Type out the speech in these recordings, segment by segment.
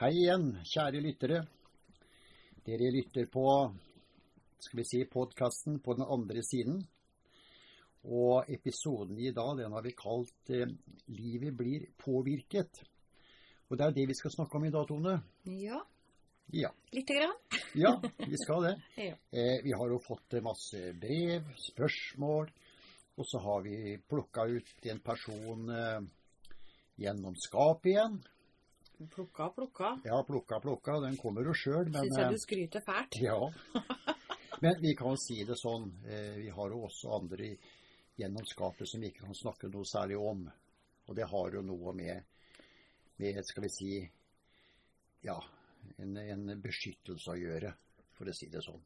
Hei igjen, kjære lyttere. Dere lytter på skal vi si, podkasten på den andre siden. Og episoden i dag den har vi kalt eh, 'Livet blir påvirket'. Og det er det vi skal snakke om i dag, Tone. Ja, Ja, lite grann. ja vi skal det. Ja. Eh, vi har jo fått masse brev, spørsmål, og så har vi plukka ut en person eh, gjennom skapet igjen. Plukka og plukka. Ja, plukka, plukka. Den kommer jo sjøl, men Syns jeg eh, du skryter fælt. Ja. Men vi kan jo si det sånn. eh, Vi har jo også andre gjennom skapet som vi ikke kan snakke noe særlig om. Og det har jo noe med, med skal vi si, ja, en, en beskyttelse å gjøre, for å si det sånn.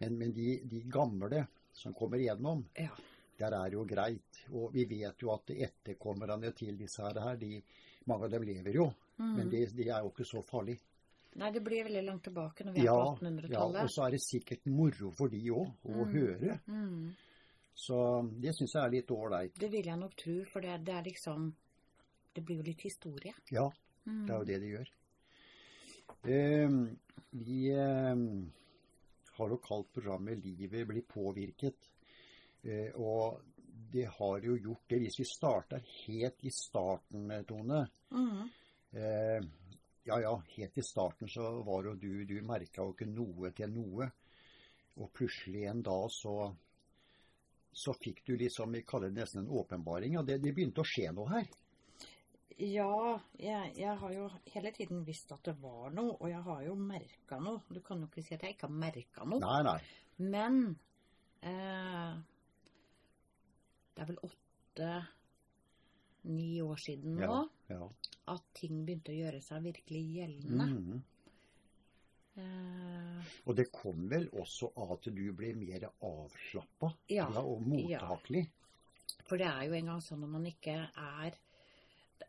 Men, men de, de gamle som kommer igjennom, Ja. der er jo greit. Og vi vet jo at etterkommerne til disse her, de, mange av dem lever jo. Men Mhm. de, de er jo ikke så farlige. Nei, det blir veldig langt tilbake når vi er Ja, på ja, og så er det sikkert moro for de òg å Mm. høre. Mm. Så det syns jeg er litt ålreit. Det vil jeg nok tro, for det, det er liksom Det blir jo litt historie. Ja, Mm. det er jo det de gjør. Eh, vi eh, har jo kalt programmet 'Livet blir påvirket'. Eh, og det har jo gjort det. Hvis vi starter helt i starten, Tone Mm. eh, Ja ja, helt i starten så var jo du Du merka jo ikke noe til noe. Og plutselig en dag så så fikk du liksom, vi kaller det nesten en åpenbaring. og det, det begynte å skje noe her. Ja, jeg, jeg har jo hele tiden visst at det var noe, og jeg har jo merka noe. Du kan jo ikke si at jeg ikke har merka noe. Nei, nei. Men eh, det er vel åtte-ni år siden nå Ja, ja. at ting begynte å gjøre seg virkelig gjeldende. Mm. Eh, Og det kom vel også av at du ble mer avslappa Ja, og mottakelig. for det er jo engang sånn når man ikke er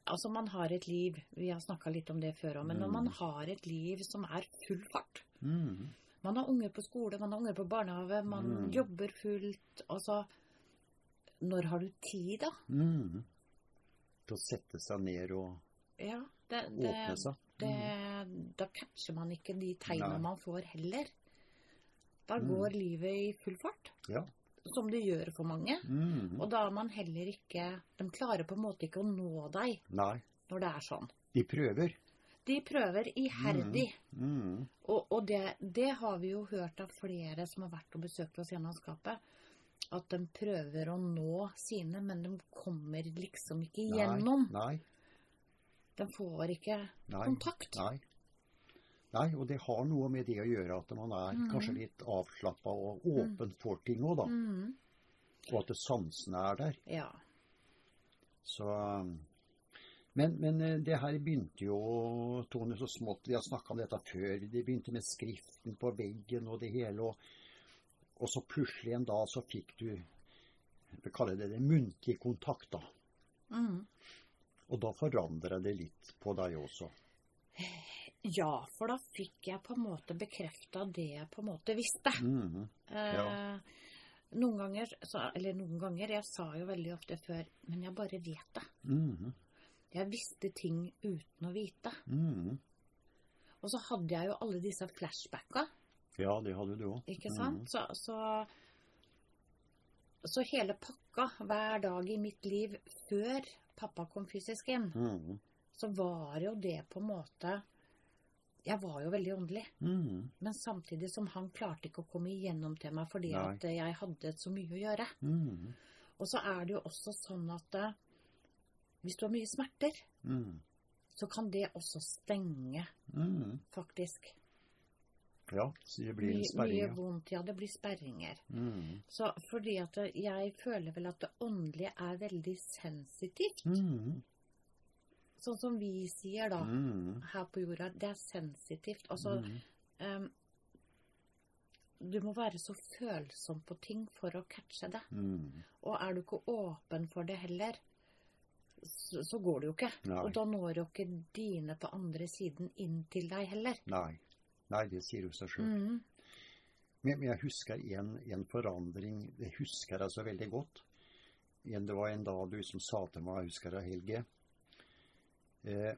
Altså, man har et liv Vi har snakka litt om det før òg, men når Mm. man har et liv som er full fart mm. Man har unger på skole, man har unger på barnehage, man Mm. jobber fullt. Altså Når har du tid, da? Mm. Til å sette seg ned og Ja, det, åpne det, seg. det, da catcher man ikke de tegnene man får heller. Da Mm. går livet i full fart, Ja. som det gjør for mange. Mhm. Og da er man heller ikke De klarer på en måte ikke å nå deg Nei. når det er sånn. De prøver. De prøver iherdig. Mhm. Og, og det, det har vi jo hørt av flere som har vært og besøkt oss gjennom skapet. At de prøver å nå sine, men de kommer liksom ikke gjennom. Nei. Nei. De får ikke Nei. kontakt. Nei. Nei, og det har noe med det å gjøre at man er mm. kanskje litt avslappa og åpen for ting òg, da. Mm, Og at sansene er der. ja. Så men, men eh, det her begynte jo, Tone, så smått. Vi har snakka om dette før. Det begynte med skriften på veggen og det hele. Og, og så plutselig en dag så fikk du Vi kaller det det muntlig kontakt, da. Mm. Og da forandra det litt på deg også. Ja, for da fikk jeg på en måte bekrefta det jeg på en måte visste. Mhm. Eh, noen ganger, så, eller noen ganger, jeg sa jo veldig ofte før, men jeg bare vet det. Mhm. Jeg visste ting uten å vite. Mhm. Og så hadde jeg jo alle disse flashbacka, Ja, det hadde du òg. ikke sant? Så, så, så hele pakka hver dag i mitt liv før pappa kom fysisk inn, mm. så var jo det på en måte Jeg var jo veldig åndelig. Mm. Men samtidig som han klarte ikke å komme igjennom til meg fordi Nei. at jeg hadde så mye å gjøre. Mhm. Og så er det jo også sånn at eh, hvis du har mye smerter, Mhm. så kan det også stenge, Mhm. faktisk. Ja, så det blir en Mye, mye vondt. Ja, det blir sperringer. Mm. Så fordi at jeg føler vel at det åndelige er veldig sensitivt. Mm. Sånn som vi sier da, mm. her på jorda. Det er sensitivt. Altså, em, du må være så følsom på ting for å catche det. Mm. Og er du ikke åpen for det heller, så, så går det jo ikke. Nei. Og da når jo ikke dine på andre siden inn til deg heller. Nei. Nei, det sier jo seg sjøl. Mm. Men, jeg husker en, en forandring Det husker jeg så veldig godt. Det var en dag du som sa til meg, jeg husker det, Helge eh,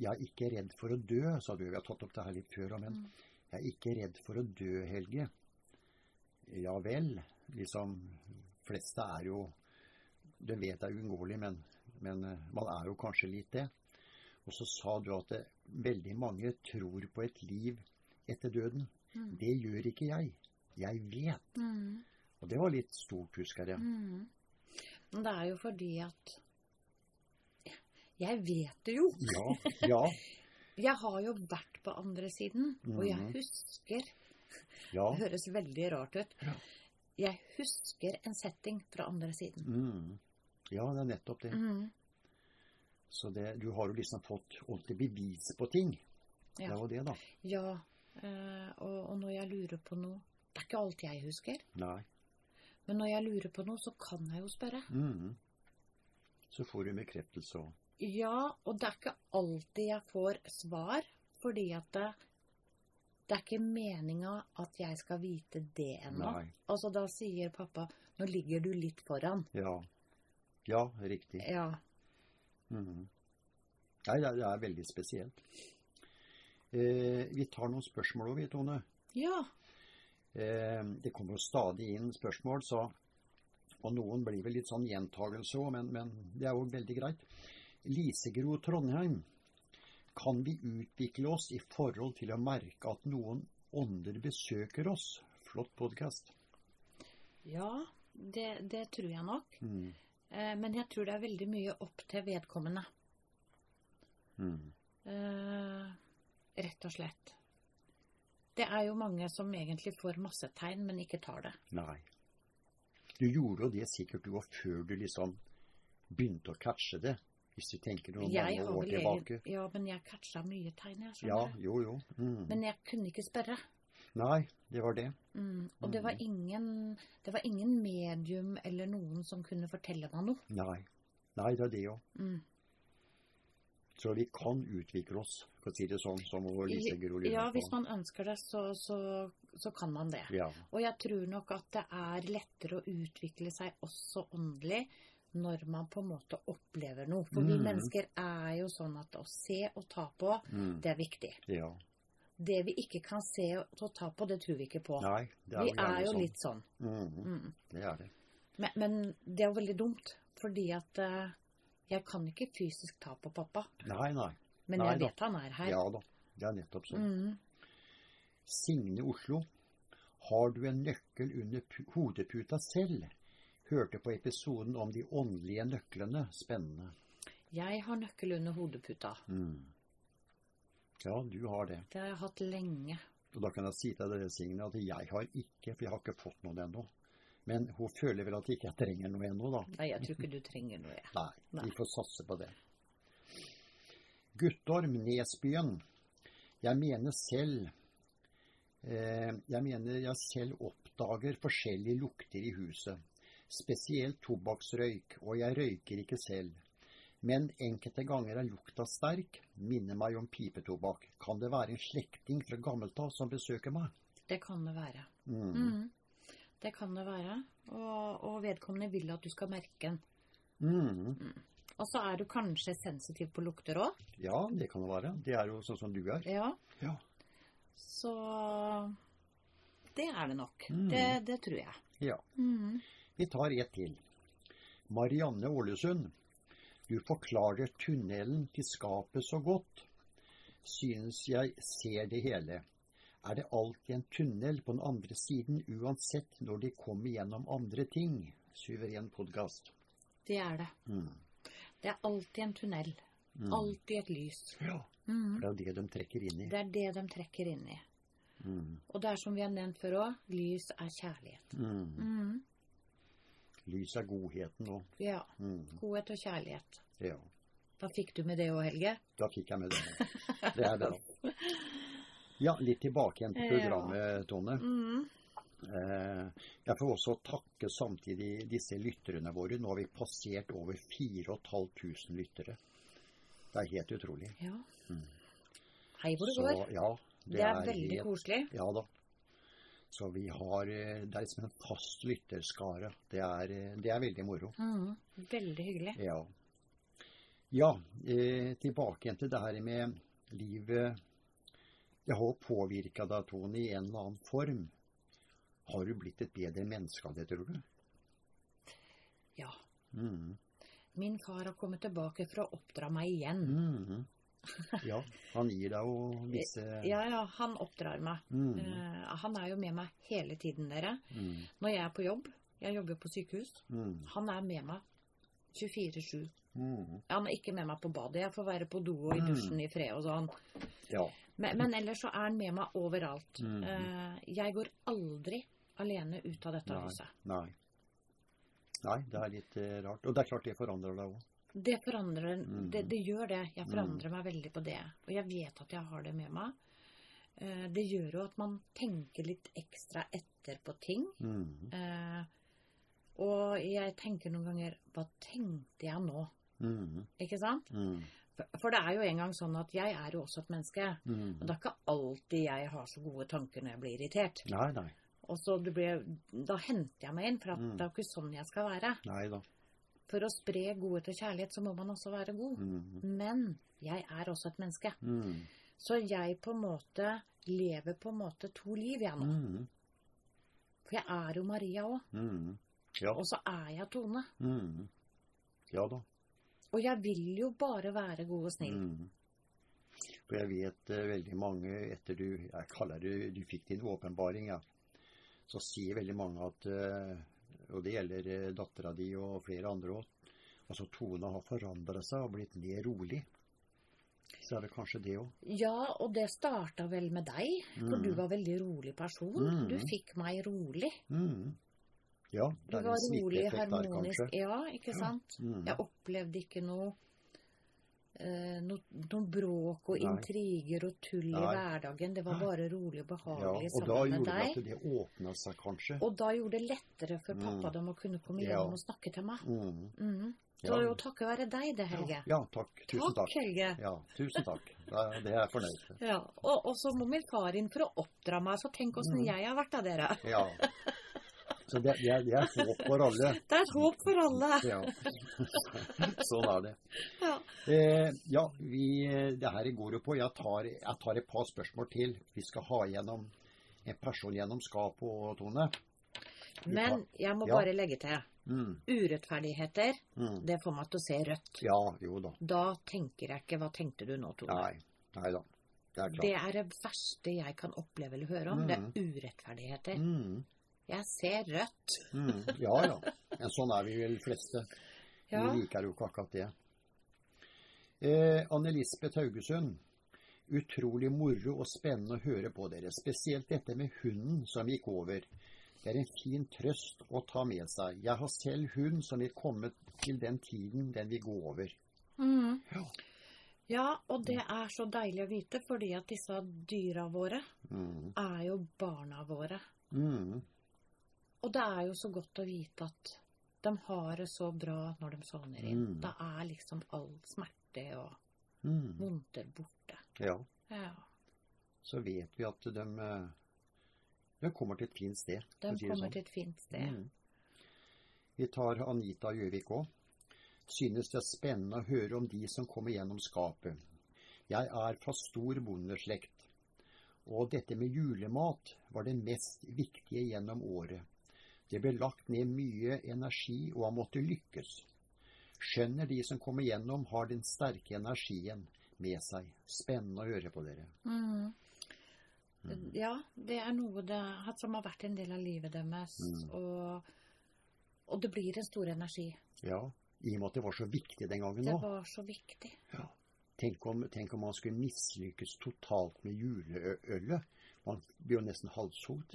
Jeg er ikke redd for å dø, sa du. Vi har tatt opp det her litt før, men Mm. jeg er ikke redd for å dø, Helge. Ja vel. Liksom, fleste er jo Du vet det er uunngåelig, men, men eh, man er jo kanskje litt det. Og så sa du at det, veldig mange tror på et liv etter døden. Mm. Det gjør ikke jeg. Jeg vet. Mm. Og det var litt stort, husker jeg. Mm. Men det er jo fordi at Jeg vet det jo. Ja, ja, Jeg har jo vært på andre siden, og jeg Mhm. husker ja. Det høres veldig rart ut. Ja. Jeg husker en setting fra andre siden. Mm. Ja, det er nettopp det. Mm. Så det, du har jo liksom fått ordentlig bevis på ting. Det Ja. var det, da. ja eh, og, og når jeg lurer på noe Det er ikke alt jeg husker, Nei. men når jeg lurer på noe, så kan jeg jo spørre. Mm. Så får du en bekreftelse òg. Ja, og det er ikke alltid jeg får svar, fordi at det, det er ikke meninga at jeg skal vite det ennå. Altså, da sier pappa 'nå ligger du litt foran'. Ja. Ja, riktig. Ja. Mhm. Nei, det er, veldig spesielt. Eh, vi tar noen spørsmål vi, Tone. Ja. Eh, det kommer jo stadig inn spørsmål, så Og noen blir vel litt sånn gjentagelse òg, men, men det er jo veldig greit. Lisegro Trondheim. Kan vi utvikle oss i forhold til å merke at noen ånder besøker oss? Flott podkast. Ja, det, det tror jeg nok. Mm. Eh, men jeg tror det er veldig mye opp til vedkommende. Mm. Eh, rett og slett. Det er jo mange som egentlig får masse tegn, men ikke tar det. Nei. Du gjorde jo det sikkert du òg før du liksom begynte å catche det. Hvis du tenker noen Jeg mange år tilbake. egen- Ja, men jeg catcha mye tegn, jeg. Ja, skjønner du. jo, jo. Mm. Men jeg kunne ikke spørre. Nei, det var det. Mm. Og det var, ingen, det var ingen medium eller noen som kunne fortelle meg noe. Nei. Nei, det er det òg. Mm. Så vi kan utvikle oss, for å si det sånn, som Lise Gro Ja, hvis man ønsker det, så, så, så kan man det. Ja. Og jeg tror nok at det er lettere å utvikle seg også åndelig når man på en måte opplever noe. For vi Mm. mennesker er jo sånn at å se og ta på, Mm. det er viktig. ja. Det vi ikke kan se og ta på, det tror vi ikke på. Nei, det er vi er jo sånn. litt sånn. Mm. Mm. Det er det. Men, men det er jo veldig dumt, fordi at uh, jeg kan ikke fysisk ta på pappa. Nei, nei. Men Nei jeg da. vet han er her. Ja da. Det er nettopp sånn. Mm. Signe Oslo. Har du en nøkkel under pu- hodeputa selv? Hørte på episoden om de åndelige nøklene. Spennende. Jeg har nøkkel under hodeputa. Mm. Ja, du har det. Det har jeg hatt lenge. Og da kan jeg si til dere, Signe, at jeg har ikke, for jeg har ikke fått noen ennå. Men hun føler vel at jeg ikke trenger noe ennå, da. Nei, jeg tror ikke du trenger noe. jeg. Nei, Nei. vi får satse på det. Guttorm Nesbyen. Jeg mener selv eh, Jeg mener jeg selv oppdager forskjellige lukter i huset. Spesielt tobakksrøyk, og jeg røyker ikke selv. Men enkelte ganger er lukta sterk, minner meg om pipetobakk. Kan det være en slektning fra gammelt av som besøker meg? Det kan det være. Mm. Mm. Det kan det være. Og, og vedkommende vil at du skal merke den. Mm. Og så er du kanskje sensitiv på lukter òg. Ja, det kan det være. Det er jo sånn som du er. Ja. Ja. Så det er det nok. Mm. Det, det tror jeg. ja. Mm. Vi tar ett til. Marianne Ålesund. Du forklarer tunnelen til skapet så godt. Synes jeg ser det hele. Er det alltid en tunnel på den andre siden, uansett når de kommer gjennom andre ting? Suveren podkast. Det er det. Mm. Det er alltid en tunnel. Mm. Alltid et lys. Ja, Mm. det er det de trekker inn i. Det er det de trekker inn i. Mm. Og det er som vi har nevnt før òg, lys er kjærlighet. Mm. Lys er godheten nå. Ja. mm. Godhet og kjærlighet. Ja, Da fikk du med det òg, Helge. da fikk jeg med det. Det er bra. Ja, litt tilbake igjen til programmet, Tone. Mm. Eh, Jeg får også takke samtidig disse lytterne våre. Nå har vi passert over 4500 lyttere. Det er helt utrolig. Ja. Mm. Hei hvor det Så, går. ja, Det er veldig helt- koselig. Ja da. Så vi har eh, Det er liksom en fast lytterskare. Det er, eh, det er veldig moro. Mm. Veldig hyggelig. Ja. Ja, eh, tilbake igjen til det her med livet. Det har påvirka deg, Tone, i en eller annen form. Har du blitt et bedre menneske av det, tror du? Ja. Mm. Min far har kommet tilbake for å oppdra meg igjen. Mm. Ja, han gir deg jo visse Ja, ja, han oppdrar meg. Mm. Uh, han er jo med meg hele tiden, dere. Mm. Når jeg er på jobb, jeg jobber på sykehus, Mm. han er med meg 24-7. Mm. Han er ikke med meg på badet. Jeg får være på do og i Mm. dusjen i fred og sånn. Ja. Men, men ellers så er han med meg overalt. Eh, jeg går aldri alene ut av dette Nei. huset. Nei. Nei, det er litt uh, rart. Og det er klart det forandrer deg òg. Det forandrer Mm. det, det gjør det. Jeg forandrer meg veldig på det. Og jeg vet at jeg har det med meg. Eh, det gjør jo at man tenker litt ekstra etter på ting. Mm. Eh, og jeg tenker noen ganger Hva tenkte jeg nå? Mm. Ikke sant? Mm. For, det er jo en gang sånn at jeg er jo også et menneske. Mm. Og det er ikke alltid jeg har så gode tanker når jeg blir irritert. Nei, nei. Og så det blir, Da henter jeg meg inn, for at Mm. det er jo ikke sånn jeg skal være. Nei da. For å spre godhet og kjærlighet, så må man også være god. Mm. Men jeg er også et menneske. Mm. Så jeg på en måte lever på en måte to liv, jeg nå. Mm. For jeg er jo Maria òg. Mm. Ja. Og så er jeg Tone. Mm. Ja da. Og jeg vil jo bare være god og snill. Mm. For jeg vet uh, veldig mange etter du Jeg kaller det du fikk din åpenbaring, ja. Så sier veldig mange at eh, Og det gjelder eh, dattera di og flere andre òg. Altså Tone har forandra seg og blitt mer rolig. Så er det kanskje det òg. Ja, og det starta vel med deg. For Mm. du var veldig rolig person. Mm. Du fikk meg rolig. Mm. Ja, det er var en rolig, der, kanskje. Ja, ikke sant? Mm. Jeg opplevde ikke noe eh, noe, noe bråk og Nei. intriger og tull i hverdagen. Det var bare rolig og behagelig Ja, og da sammen med gjorde det deg. at det åpna seg, kanskje. Og da gjorde det lettere for pappa Mm. dem å kunne komme Ja. gjennom og snakke til meg. Mm. Mm. Så Ja. det er jo takket være deg det, Helge. Ja, takk. Tusen takk. takk. Helge. Ja, tusen takk. Det, det er jeg fornøyd med. Ja, og, og så må min far inn for å oppdra meg, så tenk åssen Mm. jeg har vært av dere. Ja. Så det, det, er, det er håp for alle. Det er et håp for alle. Ja. sånn er det. Ja. Eh, ja, vi, det her går jo på jeg tar, jeg tar et par spørsmål til. Vi skal ha gjennom en person gjennom skapet og Tone. Men tar- jeg må Ja. bare legge til. Mm, Urettferdigheter, mm. det får meg til å se rødt. Ja, jo da. Da tenker jeg ikke Hva tenkte du nå, Tone? Nei. Nei da. Det er Det er det verste jeg kan oppleve eller høre om. Det er urettferdigheter. Mm, Jeg ser rødt. mm. Ja ja. Men sånn er vi vel fleste. Ja. Vi liker jo ikke akkurat det. Eh, Anne Lisbeth Haugesund. Utrolig moro og spennende å høre på dere. Spesielt dette med hunden som gikk over. Det er en fin trøst å ta med seg. Jeg har selv hund som vil komme til den tiden den vil gå over. Mhm. Ja. Ja, og det er så deilig å vite, fordi at disse dyra våre Mm. er jo barna våre. Mm. Og det er jo så godt å vite at de har det så bra når de sovner inn. Mm. Da er liksom all smerte og Mm. vondter borte. Ja. Ja. Så vet vi at de, eh, de kommer til et fint sted. De si kommer sånn. til et fint sted. Mm. Vi tar Anita Gjøvik òg. Synes det er spennende å høre om de som kommer gjennom skapet. Jeg er fra stor bondeslekt, og dette med julemat var det mest viktige gjennom året. Det ble lagt ned mye energi, og han måtte lykkes. Skjønner de som kommer gjennom, har den sterke energien med seg. Spennende å høre på dere. Mm. Mm. Ja, det er noe det, som har vært en del av livet deres. Mm. Og, og det blir en stor energi. Ja, i og med at det var så viktig den gangen Det òg. var så viktig. Ja. Tenk om, tenk om man skulle mislykkes totalt med juleølet. Man blir jo nesten halshugd.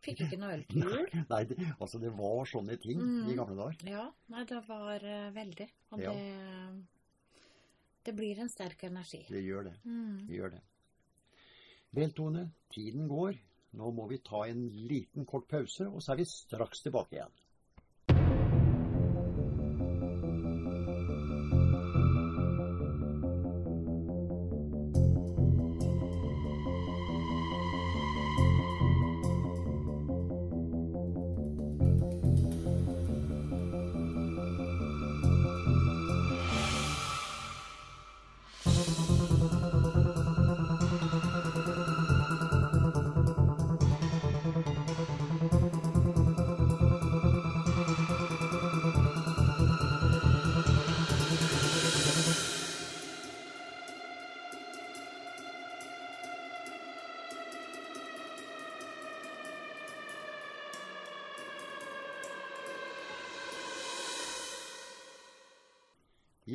Fikk ikke noe øl til jul. Nei, det, altså det var sånne ting Mm. i gamle dager. Ja, nei, det var uh, veldig. Og Ja. det Det blir en sterk energi. Det gjør det. Mm. Det gjør det. Vel, Tone, tiden går. Nå må vi ta en liten kort pause, og så er vi straks tilbake igjen.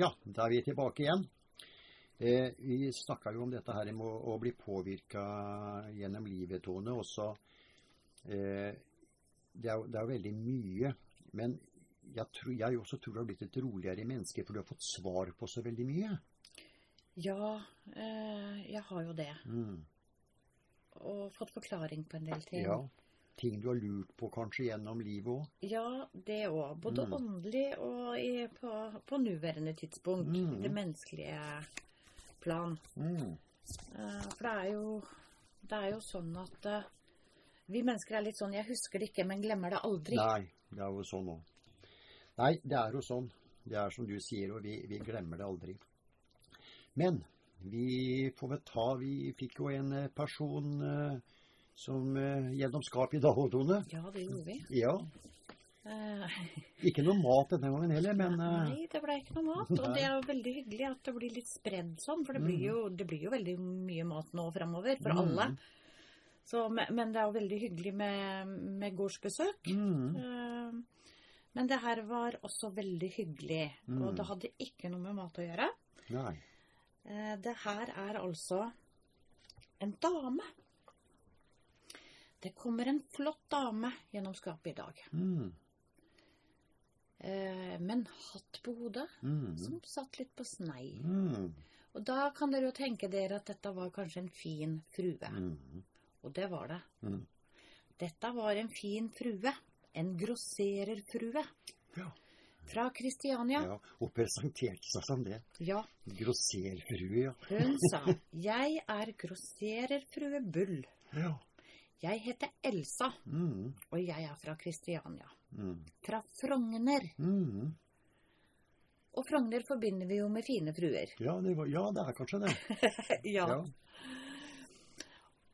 Ja, da er vi tilbake igjen. Eh, vi snakka jo om dette her med å, å bli påvirka gjennom livet, Tone. Også, eh, det, er, det er veldig mye. Men jeg, tror, jeg også tror du har blitt et roligere menneske, for du har fått svar på så veldig mye. Ja, eh, jeg har jo det. Mm. Og fått forklaring på en del ting. Ja. Ting du har lurt på kanskje gjennom livet òg. Ja, det òg. Både Mm. åndelig og i, på, på nåværende tidspunkt. Mm. Det menneskelige plan. Mm. Uh, For det er jo, det er jo sånn at uh, vi mennesker er litt sånn Jeg husker det ikke, men glemmer det aldri. Nei, det er jo sånn òg. Nei, det er jo sånn. Det er som du sier, og vi, vi glemmer det aldri. Men vi får vel ta Vi fikk jo en person eh, som eh, gjennom skap i dag, Tone. Ja, det gjorde vi. Ja. Eh, Ikke noe mat denne gangen heller, men eh, Nei, det ble ikke noe mat. Og det er jo veldig hyggelig at det blir litt spredd sånn, for det blir jo, det blir jo veldig mye mat nå fremover for Mm. alle. Så, men men det er jo veldig hyggelig med, med gårdsbesøk. mm, Eh, Men det her var også veldig hyggelig, og Mm. det hadde ikke noe med mat å gjøre. Nei. Eh, Det her er altså en dame. Det kommer en flott dame gjennom skapet i dag. Mm, Eh, Med en hatt på hodet mm, som satt litt på snei. mm, Og da kan dere jo tenke dere at dette var kanskje en fin frue. mm, Og det var det. mm. Dette var en fin frue. En grossererfrue. Ja. Fra Kristiania. ja. Og presenterte seg som det. Ja. Grosserfrue, ja. Hun sa 'Jeg er grossererfrue Bull'. ja. Jeg heter Elsa, Mm, og jeg er fra Kristiania. mm, Fra Frogner. mm. Og Frogner forbinder vi jo med fine fruer. Ja, det var, ja, det er kanskje det. ja.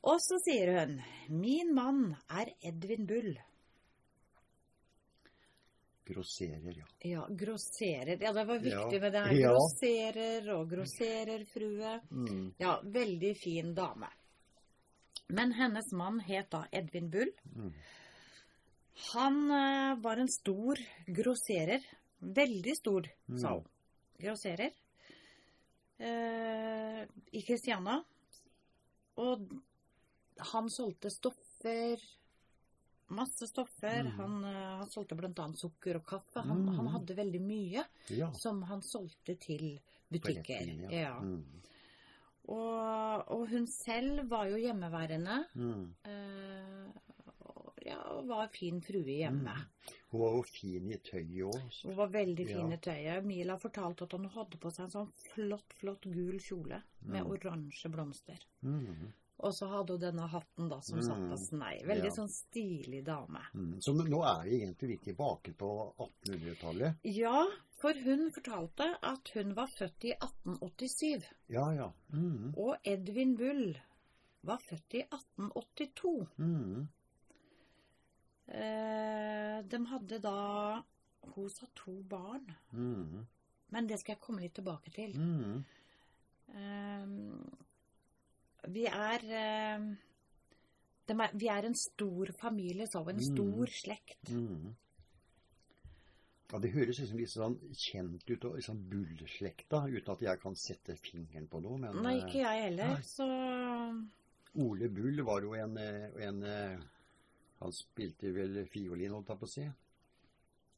Og så sier hun 'Min mann er Edvin Bull'. Grosserer, ja. Ja, grosserer. Ja, det var viktig Ja. med det her. Ja. Grosserer og grossererfrue. Mm, Ja, veldig fin dame. Men hennes mann het da Edvin Bull. mm, Han eh, var en stor grosserer. Veldig stor, sa Mm. hun. Grosserer. Eh, I Kristiania. Og han solgte stoffer. Masse stoffer. Mm. Han, eh, han solgte bl.a. sukker og kaffe. Han, Mm. han hadde veldig mye ja. som han solgte til butikker. Ja, Ja. Mm, Og, og hun selv var jo hjemmeværende. mm. eh, og ja, var fin frue hjemme. Hun var jo fin i tøyet òg. Hun var veldig fin Ja. i tøyet. Mila fortalte at hun hadde på seg en sånn flott, flott gul kjole med Mm. oransje blomster. Mm, Og så hadde hun denne hatten da som satt på Mm. snei. Veldig Ja. sånn stilig dame. mm. Så nå er vi egentlig litt tilbake på 1800-tallet. Ja, for hun fortalte at hun var født i 1887. Ja, ja. Mm, Og Edvin Bull var født i 1882. mm, Eh, de hadde da Hun sa to barn. mm, Men det skal jeg komme litt tilbake til. mm. Vi er eh, er, Vi er en stor familie, så. En Mm. stor slekt. Mm. Ja, Det høres liksom litt sånn kjent ut, og liksom Bull-slekta, uten at jeg kan sette fingeren på noe. Men Nei, ikke jeg heller. Nei. Så Ole Bull var jo en, eh, en eh, Han spilte vel fiolin, holdt jeg på å si.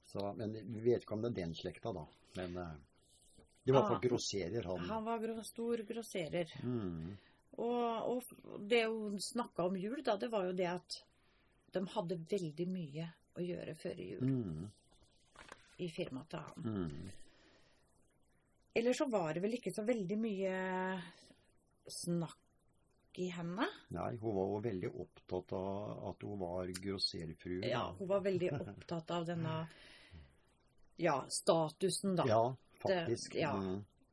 Så, men vi vet ikke om det er den slekta, da. Men det var i hvert Ah. fall grosserer, han. han var stor grosserer. Mm. Og, og det hun snakka om jul, da, det var jo det at de hadde veldig mye å gjøre før jul Mm. i firmaet til han. Mm. Eller så var det vel ikke så veldig mye snakk i henne. Nei, hun var jo veldig opptatt av at hun var grosserfrue. Ja, hun var veldig opptatt av denne ja, statusen, da. Ja, faktisk. Det- ja.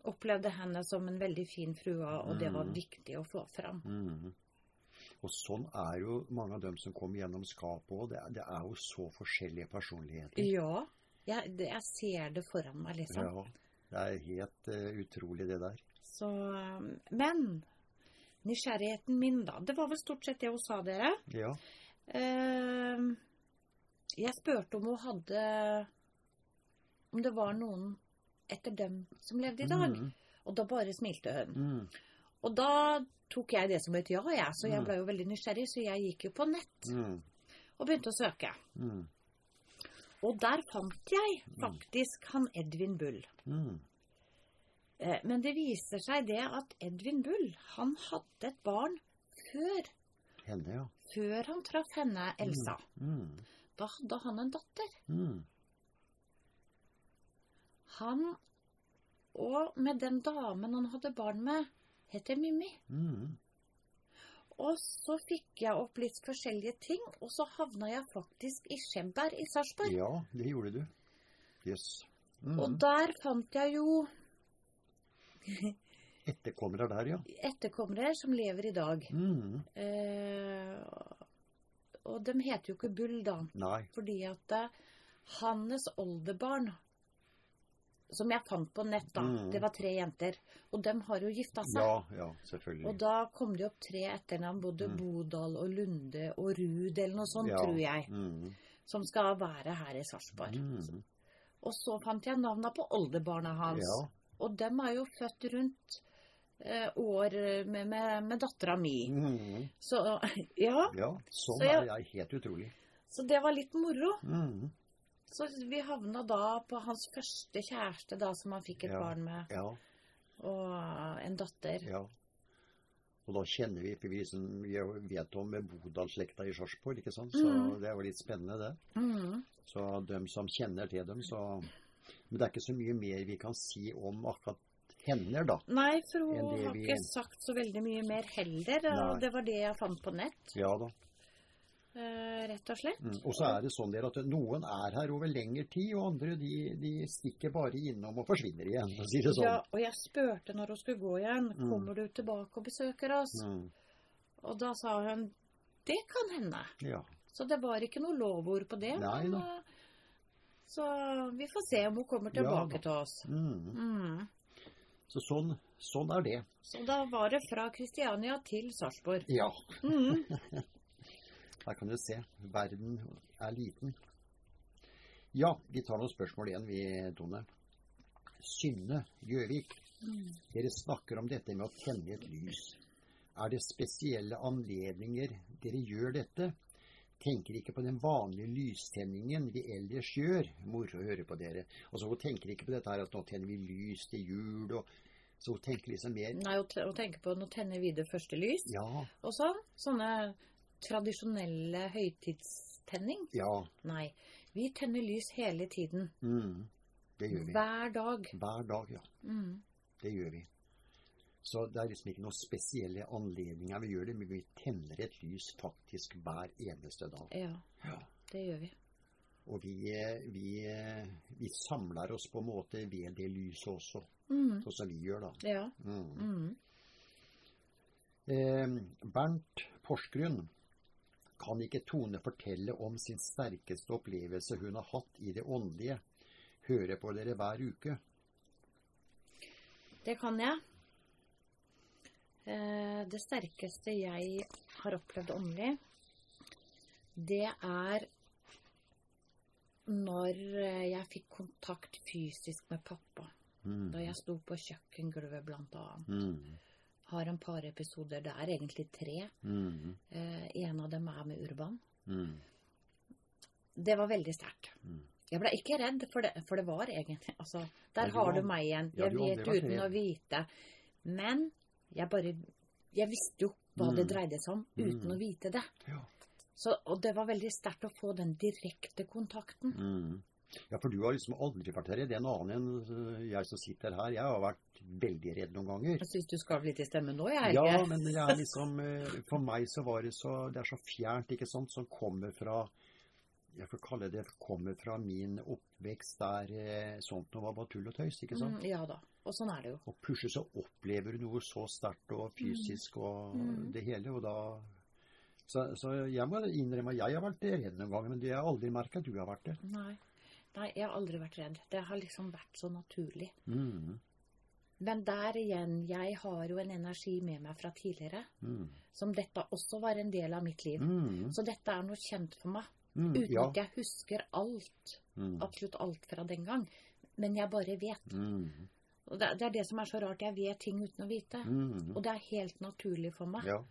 Opplevde henne som en veldig fin frue, og det var Mm. viktig å få fram. Mm. Og sånn er jo mange av dem som kommer gjennom skapet òg. Det, det er jo så forskjellige personligheter. Ja, jeg, det, jeg ser det foran meg, liksom. Ja, det er helt uh, utrolig, det der. Så, um, men nysgjerrigheten min, da. Det var vel stort sett det hun sa, dere. Ja. Uh, jeg spurte om hun hadde Om det var noen etter dem som levde i dag. Mm. Og da bare smilte hun. Mm. Og da tok jeg det som et ja, jeg. Så jeg blei ble jo veldig nysgjerrig, så jeg gikk jo på nett Mm. og begynte å søke. Mm. Og der fant jeg faktisk han Edvin Bull. Mm. Eh, Men det viser seg det at Edvin Bull, han hadde et barn før, Henne, ja. før han traff henne, Elsa. Mm. Da hadde han en datter. Mm. Han, og med den damen han hadde barn med, heter Mimmi. Mm. Og så fikk jeg opp litt forskjellige ting, og så havna jeg faktisk i Skjemberg i Sarpsborg. Ja, det gjorde du. Jøss. Mm. Og der fant jeg jo Etterkommere der, ja. etterkommere som lever i dag. Mm. Eh, og de heter jo ikke Bull, da. Nei. Fordi at eh, hans oldebarn, som jeg fant på nett, da, Mm. det var tre jenter. Og de har jo gifta seg. Ja, ja, selvfølgelig. Og da kom det opp tre etternavn, både Mm. Bodal og Lunde og Ruud eller noe sånt, ja. tror jeg, Mm. som skal være her i Sarpsborg. Mm. Og så fant jeg navna på oldebarna hans. Ja. Og dem er jo født rundt eh, år med, med, med dattera mi. Mm. Så ja, ja. Sånn Så jeg- er jeg helt utrolig. så det var litt moro. Mm. Så vi havna da på hans første kjæreste, da, som han fikk et Ja. barn med, Ja, og en datter. ja. Og da kjenner vi, for vi, vi vet om Bodal-slekta i Sarpsborg, ikke sant? Så Mm. det er jo litt spennende, det. Mm. Så dem som kjenner til dem, så Men det er ikke så mye mer vi kan si om akkurat henne, da. Nei, for hun har vi- ikke sagt så veldig mye mer heller. Nei. Og det var det jeg fant på nett, Ja da. Eh, rett og slett. Mm. Og så er det sånn der at noen er her over lengre tid, og andre de, de stikker bare innom og forsvinner igjen, for å si det sånn. Ja, og jeg spurte når hun skulle gå igjen, Mm. kommer du tilbake og besøker oss? Mm. Og da sa hun, det kan hende. Ja. Så det var ikke noe lovord på det. Nei men, eh, Så vi får se om hun kommer tilbake ja. til oss. Mm. Mm. Så sånn, sånn er det. Så da var det fra Kristiania til Sarpsborg. Ja. Her kan du se. Verden er liten. Ja, vi tar noen spørsmål igjen, vi, Tone. Synne Gjøvik. Mm. Dere snakker om dette med å tenne et lys. Er det spesielle anledninger dere gjør dette? Tenker ikke på den vanlige lystenningen vi ellers gjør. Moro å høre på dere. Og så Hun tenker ikke på dette her at nå tenner vi lys til jul. og Så hun tenker liksom mer Nei, å tenker tenke på nå tenner vi det første lys. Ja, Og så Sånne tradisjonelle høytidstenning. ja. Nei. Vi tenner lys hele tiden. Mm, det gjør vi. Hver dag. Hver dag, ja. Mm. Det gjør vi. Så det er liksom ikke noen spesielle anledninger vi gjør det, men vi tenner et lys faktisk hver eneste dag. Ja, Ja. det gjør vi. Og vi, eh, vi, eh, vi samler oss på en måte ved det lyset også, Mm. sånn som vi gjør da. Ja. Mm. Mm. Eh, Bernt Porsgrunn. Kan ikke Tone fortelle om sin sterkeste opplevelse hun har hatt i det åndelige? Hører på dere hver uke. Det kan jeg. Eh, Det sterkeste jeg har opplevd åndelig, det er når eh, jeg fikk kontakt fysisk med pappa. Mm. Da jeg sto på kjøkkengulvet, blant annet. Mm. Har en par episoder. Det er egentlig tre. Mm. Eh, En av dem er med Urban. Mm. Det var veldig sterkt. Mm. Jeg ble ikke redd, for det, for det var egentlig altså, Der Ja, har var- du meg igjen. Jeg ja, vet uten å vite. Men jeg bare Jeg visste jo hva det Mm. dreide seg om, uten Mm. å vite det. Ja. Så, og det var veldig sterkt å få den direkte kontakten. Mm. Ja, for du har liksom aldri vært redd. En annen enn øh, jeg som sitter her. Jeg har vært veldig redd noen ganger. Jeg syns du skal litt i stemmen nå, jeg, Ja, men det er liksom øh, For meg så var det så Det er så fjernt, ikke sant, som kommer fra Jeg får kalle det kommer fra min oppvekst der eh, sånt noe var bare tull og tøys, ikke sant? Mm, ja da. Og sånn er det jo. Og plutselig så opplever du noe så sterkt og fysisk og Mm. det hele, og da så, så jeg må innrømme at jeg har vært redd noen ganger, men det har jeg aldri merket at du har vært det. Nei. Nei, jeg har aldri vært redd. Det har liksom vært så naturlig. Mm. Men der igjen, jeg har jo en energi med meg fra tidligere, Mm. som dette også var en del av mitt liv. Mm. Så dette er noe kjent for meg. Mm. Uten Ja. at jeg husker alt. Mm. Absolutt alt fra den gang. men jeg bare vet. Mm. Og det, det er det som er så rart. Jeg vet ting uten å vite. Mm. Og det er helt naturlig for meg. Ja.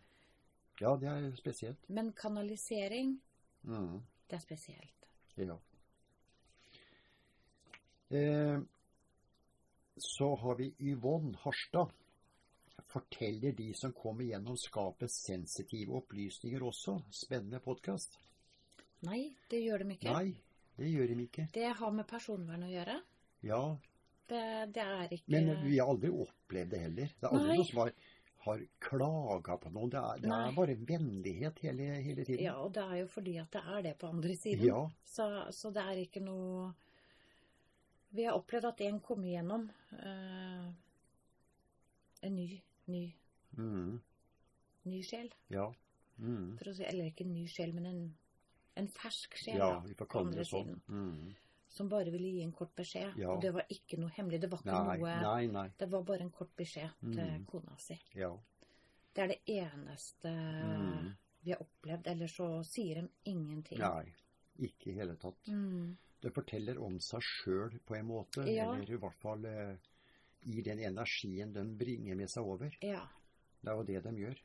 ja, det er spesielt. Men kanalisering, det er spesielt. Ja. Eh, så har vi Yvonne Harstad. Forteller de som kommer gjennom skapet sensitive opplysninger også? Spennende podkast. Nei, det gjør de ikke. Nei, det gjør de ikke. Det har med personvern å gjøre. Ja, Det, det er ikke men vi har aldri opplevd det heller. Det er aldri Nei. noe som har, har klaga på noen. Det er, det er bare vennlighet hele, hele tiden. Ja, og det er jo fordi at det er det på andre siden. Ja. Så, så det er ikke noe Vi har opplevd at en kommer gjennom eh, en ny, ny, Mm, ny sjel. ja. Mm. Si, eller ikke en ny sjel, men en, en fersk sjel. ja, vi får kalle det sånn. Mm. Som bare ville gi en kort beskjed. Ja. Og det var ikke noe hemmelig. Det var ikke Nei, noe nei, nei. Det var bare en kort beskjed til Mm. kona si. Ja. Det er det eneste Mm. vi har opplevd. Eller så sier de ingenting. Nei, ikke i hele tatt. Det forteller om seg sjøl på en måte, Ja. eller i hvert fall eh, i den energien de bringer med seg over. Ja. Det er jo det de gjør.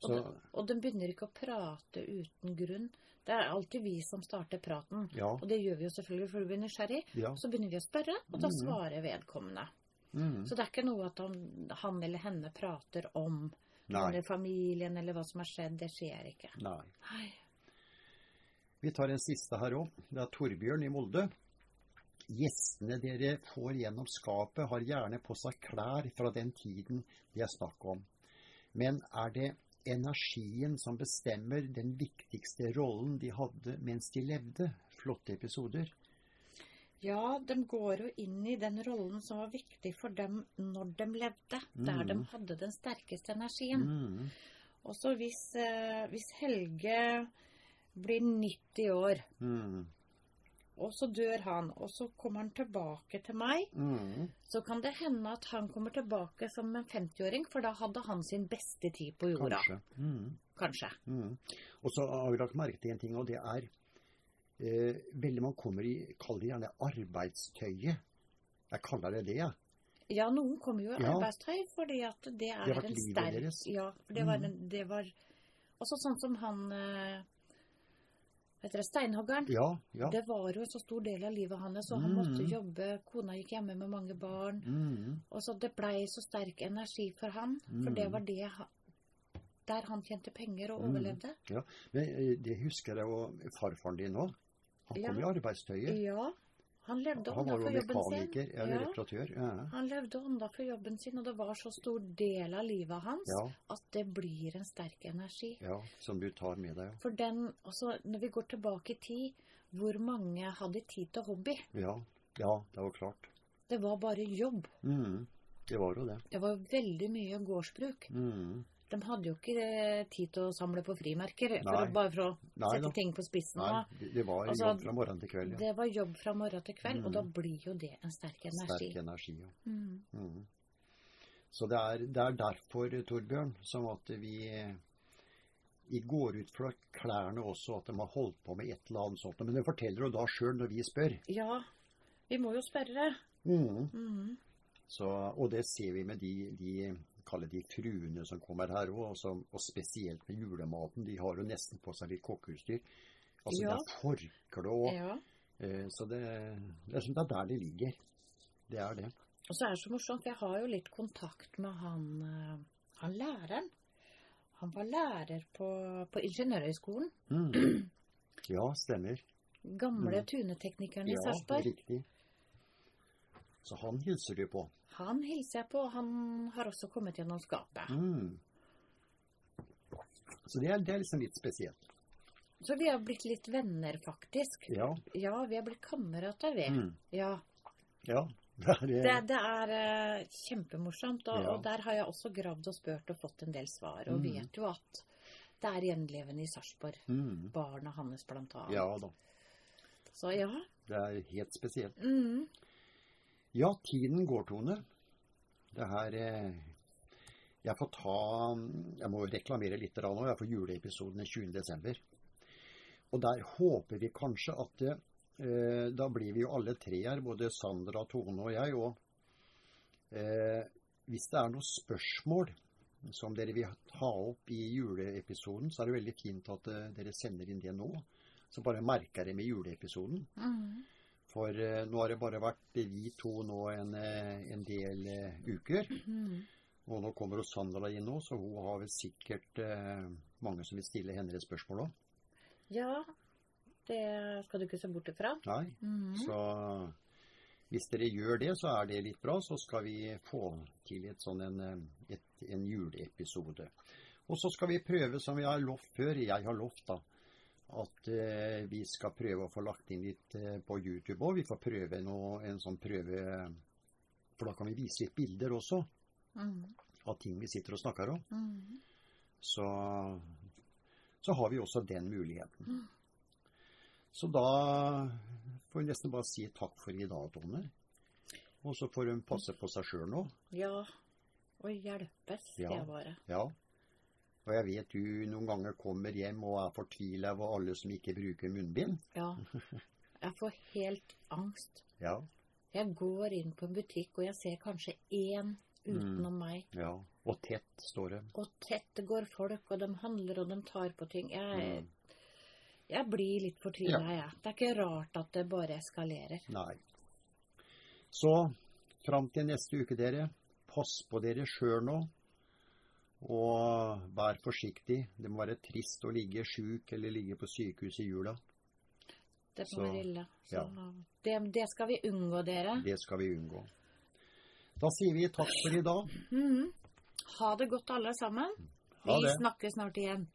Og, de, og de begynner ikke å prate uten grunn. Det er alltid vi som starter praten. ja, Og det gjør vi jo selvfølgelig fordi vi er nysgjerrig. ja. Så begynner vi å spørre, og da mm. svarer vedkommende. Mm. Så det er ikke noe at han, han eller henne prater om Nei. eller familien eller hva som har skjedd. Det skjer ikke. Nei. Nei. Vi tar en siste her òg. Det er Torbjørn i Molde. Gjestene dere får gjennom skapet, har gjerne på seg klær fra den tiden det er snakk om. Men er det energien som bestemmer den viktigste rollen de hadde mens de levde? Flotte episoder. Ja, de går jo inn i den rollen som var viktig for dem når de levde. Der de Mhm. hadde den sterkeste energien. Mm. Også hvis, eh, hvis Helge blir 90 år, Mm. og så dør han, og så kommer han tilbake til meg, Mm. så kan det hende at han kommer tilbake som en 50-åring, for da hadde han sin beste tid på jorda. Kanskje. Mm. Kanskje. Mm. Og så har vi lagt merke til en ting, og det er eh, Veldig man kommer i Kall det gjerne arbeidstøyet. Jeg kaller det det, jeg. Ja, noen kommer jo i Ja. arbeidstøy fordi at det er Det en sterk deres. Ja, for det var, Mhm. en, det var Også sånn som han eh, heter det, steinhoggeren. Ja, ja. Det var jo en så stor del av livet hans, og han måtte jobbe. Kona gikk hjemme med mange barn. Mm. Og så Det blei så sterk energi for han, for det var det der han tjente penger og overlevde. Ja, Men eh, det husker jeg jo farfaren din òg. Han kom Ja. i arbeidstøyet. Ja, han levde Han ånda for jobben sin. mekaniker, eller Ja. reparatør. Ja. Han levde ånda for jobben sin, og det var så stor del av livet hans Ja, at det blir en sterk energi. ja, som du tar med deg. Ja. For den, også, når vi går tilbake i tid, hvor mange hadde tid til hobby? Ja, ja det var klart. Det var bare jobb. Mm. Det var jo det. Det var veldig mye gårdsbruk. Mm. De hadde jo ikke eh, tid til å samle på frimerker, for å, bare for å Nei sette da. ting på spissen. Nei, det var Altså, jobb fra morgen til kveld. Ja. Det var jobb fra morgen til kveld, og Mm. da blir jo det en sterk energi. Sterk energi. Ja. Mm. Mm. Så det er, det er derfor, Torbjørn, som at vi vi går ut fra klærne også, at de har holdt på med et eller annet sånt. Men det forteller jo da sjøl når vi spør. Ja, vi må jo spørre. Mm. Mm. Så, og det ser vi med de, de kaller de fruene som kommer her òg, og, og spesielt med julematen. De har jo nesten på seg litt kokkeutstyr. Altså Ja. det er forkle og Ja. eh, Så det, det er som det er der det ligger. Det er det. Og så er det så morsomt, jeg har jo litt kontakt med han, eh, han læreren. Han var lærer på, på Ingeniørhøgskolen. Mm. Ja, stemmer. Gamle Mm. tuneteknikeren i Ja, Sarpsborg. riktig. Så han hilser du på. Han hilser jeg på, han har også kommet gjennom skapet. Mm. Så det er, det er liksom litt spesielt. Så vi har blitt litt venner, faktisk. Ja. Ja, vi har blitt kamerater, vi. Mm. Ja. ja. Det er, Det, det er uh, kjempemorsomt, og, Ja. og der har jeg også gravd og spurt og fått en del svar. Og Mm. vet jo at det er gjenlevende i Sarpsborg. mm. Barna hans, blant annet. Ja da. Så ja. Det er helt spesielt. Mm. Ja, tiden går, Tone. Det her eh, Jeg får ta Jeg må reklamere litt nå. Jeg får juleepisoden den 20. desember. Og der håper vi kanskje at eh, da blir vi jo alle tre her, både Sandra, Tone og jeg. Og eh, hvis det er noen spørsmål som dere vil ta opp i juleepisoden, så er det veldig fint at eh, dere sender inn det nå. Så bare merker jeg med juleepisoden. Mm. For eh, nå har det bare vært vi to nå en, eh, en del eh, uker. Mm. Og nå kommer Sandra inn nå, så hun har vel sikkert eh, mange som vil stille henne et spørsmål òg. Ja, det skal du ikke se bort ifra. Nei. Mm. Så hvis dere gjør det, så er det litt bra. Så skal vi få til et sånn en, eh, et, en juleepisode. Og så skal vi prøve, som vi har lovt før, jeg har lovt da, at eh, vi skal prøve å få lagt inn litt eh, på YouTube òg. Vi får prøve noe, en sånn prøve For da kan vi vise litt bilder også Mm. av ting vi sitter og snakker om. Mm. Så, så har vi også den muligheten. Så da får vi nesten bare si takk for i dag, Tone. Og så får hun passe på seg sjøl nå. Ja, og hjelpes, Ja. det bare. Ja. Og jeg vet du noen ganger kommer hjem og er fortvila over alle som ikke bruker munnbind. Ja. Jeg får helt angst. Ja. Jeg går inn på en butikk, og jeg ser kanskje én utenom meg. ja. Og tett, står det. Og tett går folk, og de handler og de tar på ting. Jeg, Mm. jeg blir litt fortvila, Ja. jeg. Det er ikke rart at det bare eskalerer. Nei. Så fram til neste uke, dere, pass på dere sjøl nå. Og vær forsiktig. Det må være trist å ligge sjuk eller ligge på sykehus i jula. Det må være ille. Så ja. det, det skal vi unngå, dere. Det skal vi unngå. Da sier vi takk for i dag. Mhm. Ha det godt, alle sammen. Vi snakkes snart igjen.